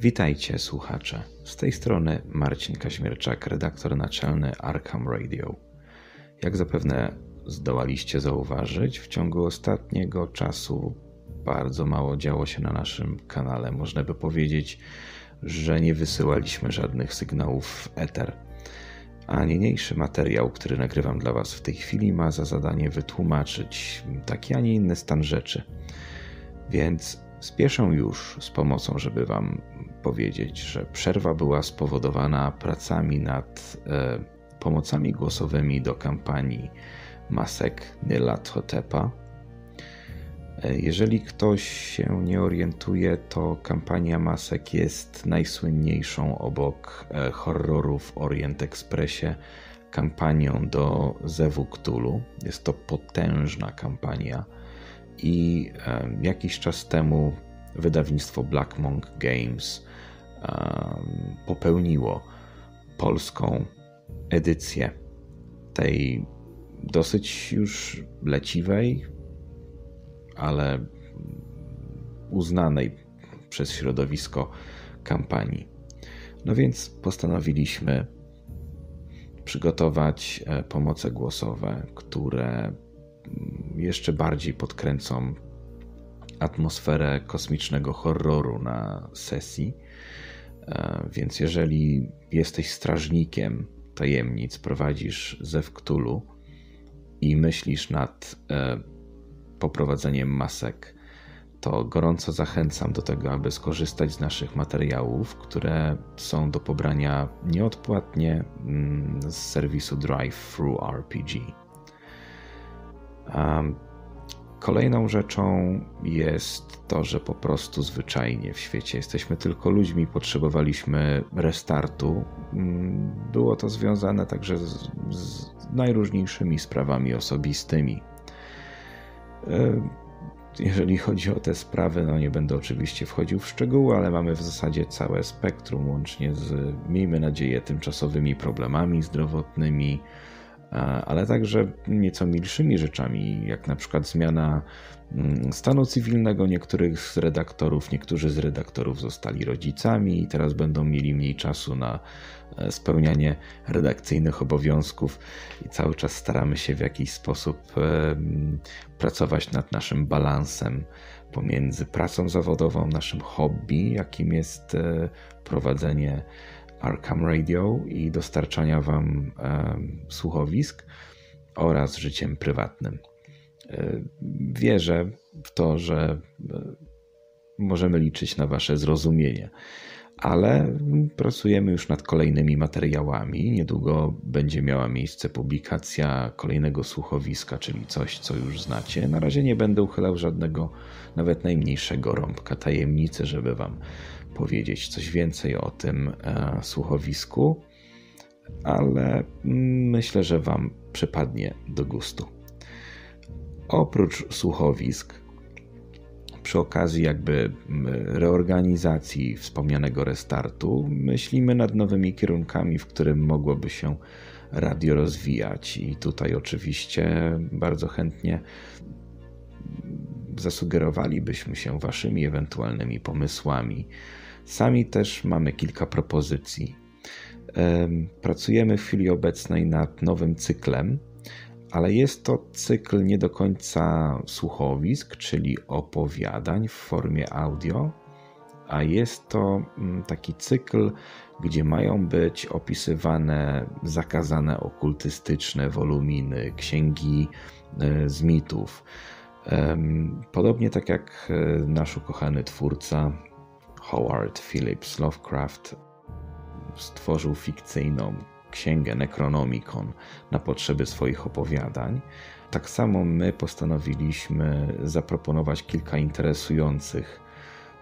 Witajcie słuchacze. Z tej strony Marcin Kaźmierczak, redaktor naczelny Arkham Radio. Jak zapewne zdołaliście zauważyć, w ciągu ostatniego czasu bardzo mało działo się na naszym kanale. Można by powiedzieć, że nie wysyłaliśmy żadnych sygnałów w eter. A niniejszy materiał, który nagrywam dla Was w tej chwili, ma za zadanie wytłumaczyć taki, a nie inny stan rzeczy. Więc spieszę już z pomocą, żeby Wam powiedzieć, że przerwa była spowodowana pracami nad e, pomocami głosowymi do kampanii masek Nyla Totepa. E, jeżeli ktoś się nie orientuje, to kampania masek jest najsłynniejszą obok e, horrorów w Orient Expressie kampanią do Zewu. Jest to potężna kampania i e, jakiś czas temu wydawnictwo Black Monk Games popełniło polską edycję tej dosyć już leciwej, ale uznanej przez środowisko kampanii. No więc postanowiliśmy przygotować e, pomoce głosowe, które jeszcze bardziej podkręcą atmosferę kosmicznego horroru na sesji. E, więc jeżeli jesteś strażnikiem tajemnic, prowadzisz Zew Cthulhu i myślisz nad e, poprowadzeniem masek, to gorąco zachęcam do tego, aby skorzystać z naszych materiałów, które są do pobrania nieodpłatnie mm, z serwisu Drive Through RPG. Kolejną rzeczą jest to, że po prostu zwyczajnie w świecie jesteśmy tylko ludźmi, potrzebowaliśmy restartu. Mm, było to związane także z, z najróżniejszymi sprawami osobistymi. Jeżeli chodzi o te sprawy, no nie będę oczywiście wchodził w szczegóły, ale mamy w zasadzie całe spektrum, łącznie z, miejmy nadzieję, tymczasowymi problemami zdrowotnymi, ale także nieco milszymi rzeczami, jak na przykład zmiana mm, stanu cywilnego niektórych z redaktorów. Niektórzy z redaktorów zostali rodzicami i teraz będą mieli mniej czasu na e, spełnianie redakcyjnych obowiązków i cały czas staramy się w jakiś sposób pracować nad naszym balansem pomiędzy pracą zawodową, naszym hobby, jakim jest e, prowadzenie Arkham Radio i dostarczania Wam słuchowisk oraz życiem prywatnym. E, wierzę w to, że e, możemy liczyć na Wasze zrozumienie, ale pracujemy już nad kolejnymi materiałami. Niedługo będzie miała miejsce publikacja kolejnego słuchowiska, czyli coś, co już znacie. Na razie nie będę uchylał żadnego, nawet najmniejszego rąbka tajemnicy, żeby Wam powiedzieć coś więcej o tym e, słuchowisku, ale myślę, że Wam przypadnie do gustu. Oprócz słuchowisk, przy okazji jakby reorganizacji wspomnianego restartu, myślimy nad nowymi kierunkami, w którym mogłoby się radio rozwijać. I tutaj oczywiście bardzo chętnie zasugerowalibyśmy się Waszymi ewentualnymi pomysłami. Sami też mamy kilka propozycji. Pracujemy w chwili obecnej nad nowym cyklem, ale jest to cykl nie do końca słuchowisk, czyli opowiadań w formie audio, a jest to mm, taki cykl, gdzie mają być opisywane zakazane okultystyczne woluminy, księgi e, z mitów. Podobnie tak jak e, nasz ukochany twórca Howard Phillips Lovecraft stworzył fikcyjną księgę Necronomicon na potrzeby swoich opowiadań, tak samo my postanowiliśmy zaproponować kilka interesujących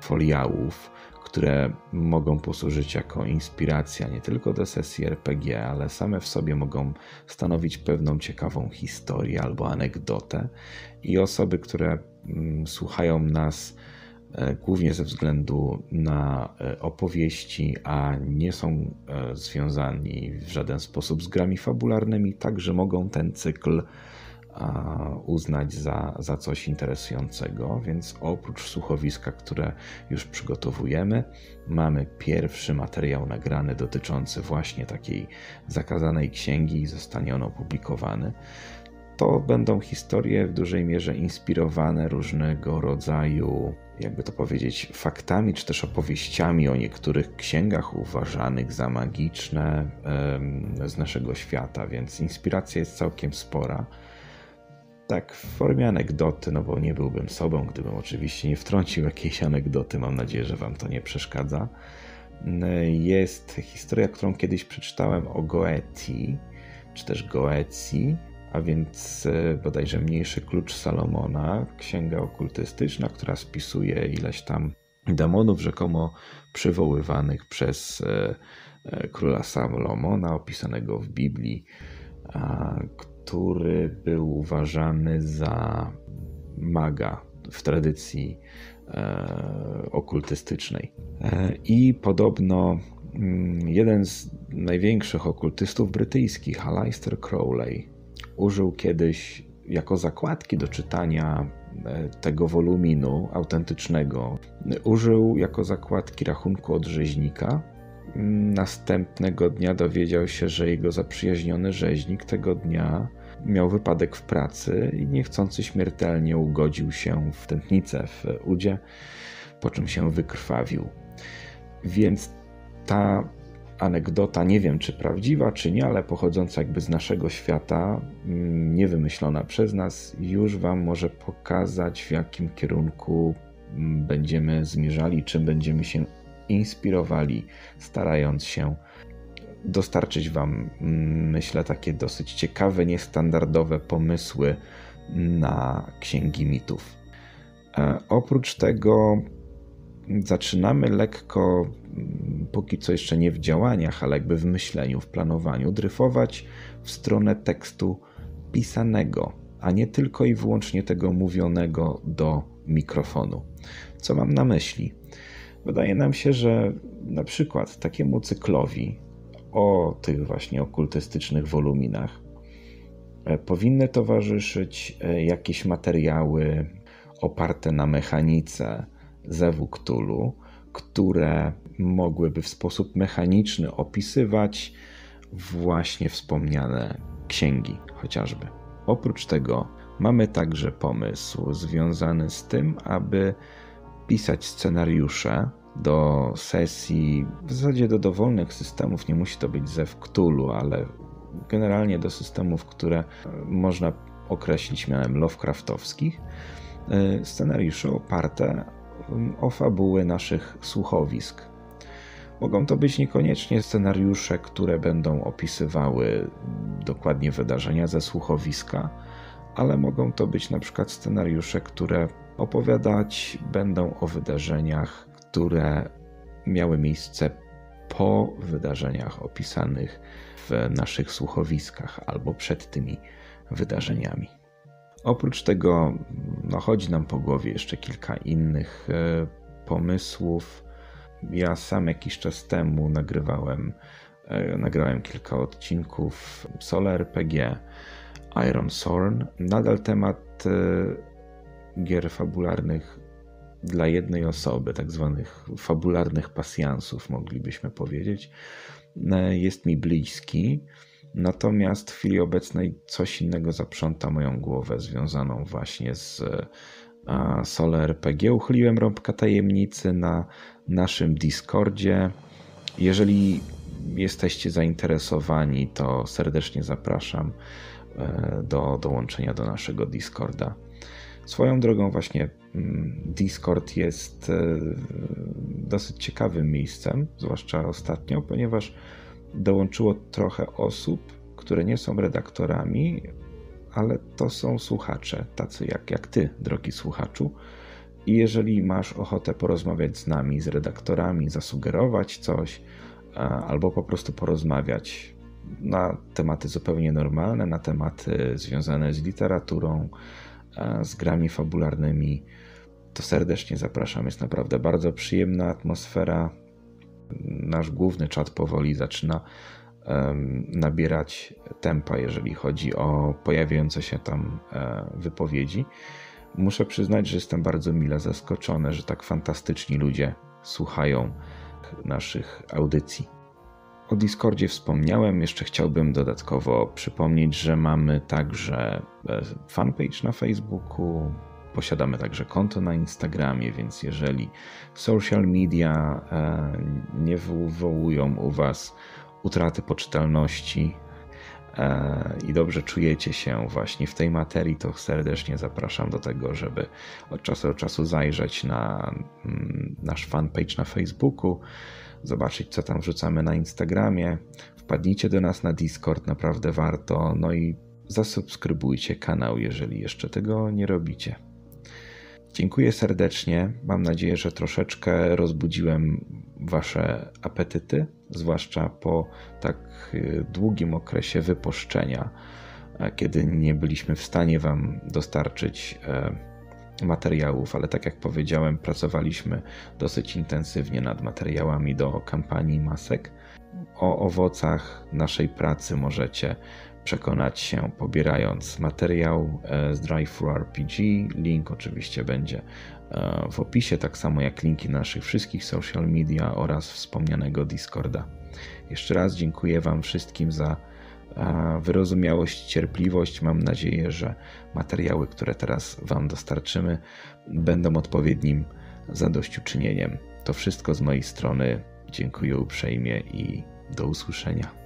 foliałów, które mogą posłużyć jako inspiracja nie tylko do sesji RPG, ale same w sobie mogą stanowić pewną ciekawą historię albo anegdotę. I osoby, które mm, słuchają nas e, głównie ze względu na e, opowieści, a nie są e, związani w żaden sposób z grami fabularnymi, także mogą ten cykl uznać za, za coś interesującego. Więc oprócz słuchowiska, które już przygotowujemy, mamy pierwszy materiał nagrany dotyczący właśnie takiej zakazanej księgi i zostanie on opublikowany. To będą historie w dużej mierze inspirowane różnego rodzaju, jakby to powiedzieć, faktami czy też opowieściami o niektórych księgach uważanych za magiczne z naszego świata, więc inspiracja jest całkiem spora tak w formie anegdoty, no bo nie byłbym sobą, gdybym oczywiście nie wtrącił jakiejś anegdoty. Mam nadzieję, że Wam to nie przeszkadza. Jest historia, którą kiedyś przeczytałem o Goeti, czy też Goecji, a więc e, bodajże mniejszy klucz Salomona, księga okultystyczna, która spisuje ileś tam demonów rzekomo przywoływanych przez e, e, króla Salomona, opisanego w Biblii, który był uważany za maga w tradycji e, okultystycznej. E, I podobno mm, jeden z największych okultystów brytyjskich, Aleister Crowley, użył kiedyś jako zakładki do czytania e, tego woluminu autentycznego, użył jako zakładki rachunku od rzeźnika Następnego dnia dowiedział się, że jego zaprzyjaźniony rzeźnik tego dnia miał wypadek w pracy i niechcący śmiertelnie ugodził się w tętnicę w udzie, po czym się wykrwawił. Więc ta anegdota, nie wiem czy prawdziwa, czy nie, ale pochodząca jakby z naszego świata, mm, nie wymyślona przez nas, już Wam może pokazać, w jakim kierunku mm, będziemy zmierzali, czym będziemy się inspirowali, starając się dostarczyć Wam, mm, myślę, takie dosyć ciekawe, niestandardowe pomysły na księgi mitów. E, oprócz tego zaczynamy lekko, mm, póki co jeszcze nie w działaniach, ale jakby w myśleniu, w planowaniu, dryfować w stronę tekstu pisanego, a nie tylko i wyłącznie tego mówionego do mikrofonu. Co mam na myśli? Wydaje nam się, że na przykład takiemu cyklowi o tych właśnie okultystycznych woluminach e, powinny towarzyszyć e, jakieś materiały oparte na mechanice Zewu Cthulhu, które mogłyby w sposób mechaniczny opisywać właśnie wspomniane księgi chociażby. Oprócz tego mamy także pomysł związany z tym, aby pisać scenariusze do sesji, w zasadzie do dowolnych systemów, nie musi to być Zew Cthulhu, ale generalnie do systemów, które można określić mianem Lovecraftowskich, e, scenariusze oparte o fabuły naszych słuchowisk. Mogą to być niekoniecznie scenariusze, które będą opisywały dokładnie wydarzenia ze słuchowiska, ale mogą to być na przykład scenariusze, które opowiadać będą o wydarzeniach, które miały miejsce po wydarzeniach opisanych w naszych słuchowiskach albo przed tymi wydarzeniami. Oprócz tego no, chodzi nam po głowie jeszcze kilka innych e, pomysłów. Ja sam jakiś czas temu nagrywałem, e, nagrałem kilka odcinków Solar RPG, Iron Sorn. Nadal temat e, gier fabularnych dla jednej osoby, tak zwanych fabularnych pasjansów, moglibyśmy powiedzieć, e, jest mi bliski. Natomiast w chwili obecnej coś innego zaprząta moją głowę, związaną właśnie z Solo RPG. Uchyliłem rąbka tajemnicy na naszym Discordzie. Jeżeli jesteście zainteresowani, to serdecznie zapraszam e, do dołączenia do naszego Discorda. Swoją drogą, właśnie mm, Discord jest e, dosyć ciekawym miejscem, zwłaszcza ostatnio, ponieważ dołączyło trochę osób, które nie są redaktorami, ale to są słuchacze, tacy jak, jak ty, drogi słuchaczu. I jeżeli masz ochotę porozmawiać z nami, z redaktorami, zasugerować coś, albo po prostu porozmawiać na tematy zupełnie normalne, na tematy związane z literaturą, z grami fabularnymi, to serdecznie zapraszam. Jest naprawdę bardzo przyjemna atmosfera. Nasz główny czat powoli zaczyna nabierać tempa, jeżeli chodzi o pojawiające się tam e, wypowiedzi. Muszę przyznać, że jestem bardzo mile zaskoczony, że tak fantastyczni ludzie słuchają naszych audycji. O Discordzie wspomniałem, jeszcze chciałbym dodatkowo przypomnieć, że mamy także e, fanpage na Facebooku, posiadamy także konto na Instagramie, więc jeżeli social media e, nie wywołują u Was utraty poczytalności e, i dobrze czujecie się właśnie w tej materii, to serdecznie zapraszam do tego, żeby od czasu do czasu zajrzeć na mm, nasz fanpage na Facebooku, zobaczyć co tam wrzucamy na Instagramie. Wpadnijcie do nas na Discord, naprawdę warto. No i zasubskrybujcie kanał, jeżeli jeszcze tego nie robicie. Dziękuję serdecznie. Mam nadzieję, że troszeczkę rozbudziłem Wasze apetyty, zwłaszcza po tak y, długim okresie wypuszczenia, e, kiedy nie byliśmy w stanie Wam dostarczyć e, materiałów, ale tak jak powiedziałem, pracowaliśmy dosyć intensywnie nad materiałami do kampanii masek. O owocach naszej pracy możecie przekonać się pobierając materiał e, z Drive RPG. Link oczywiście będzie e, w opisie, tak samo jak linki naszych wszystkich social media oraz wspomnianego Discorda. Jeszcze raz dziękuję Wam wszystkim za wyrozumiałość, cierpliwość. Mam nadzieję, że materiały, które teraz Wam dostarczymy, będą odpowiednim zadośćuczynieniem. To wszystko z mojej strony. Dziękuję uprzejmie i do usłyszenia.